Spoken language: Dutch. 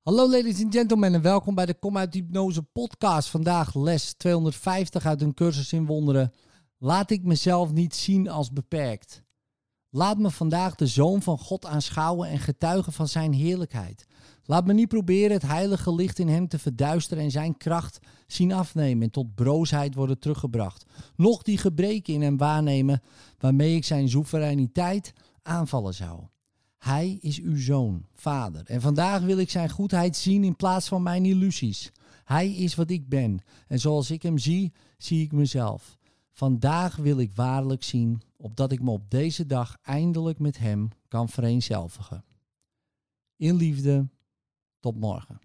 Hallo ladies and gentlemen en welkom bij de Kom uit Hypnose podcast. Vandaag les 250 uit een cursus in wonderen. Laat ik mezelf niet zien als beperkt. Laat me vandaag de Zoon van God aanschouwen en getuigen van zijn heerlijkheid. Laat me niet proberen het heilige licht in hem te verduisteren en zijn kracht zien afnemen en tot broosheid worden teruggebracht. Nog die gebreken in hem waarnemen waarmee ik zijn soevereiniteit aanvallen zou. Hij is uw zoon, vader. En vandaag wil ik zijn goedheid zien in plaats van mijn illusies. Hij is wat ik ben. En zoals ik hem zie, zie ik mezelf. Vandaag wil ik waarlijk zien, opdat ik me op deze dag eindelijk met hem kan vereenzelvigen. In liefde, tot morgen.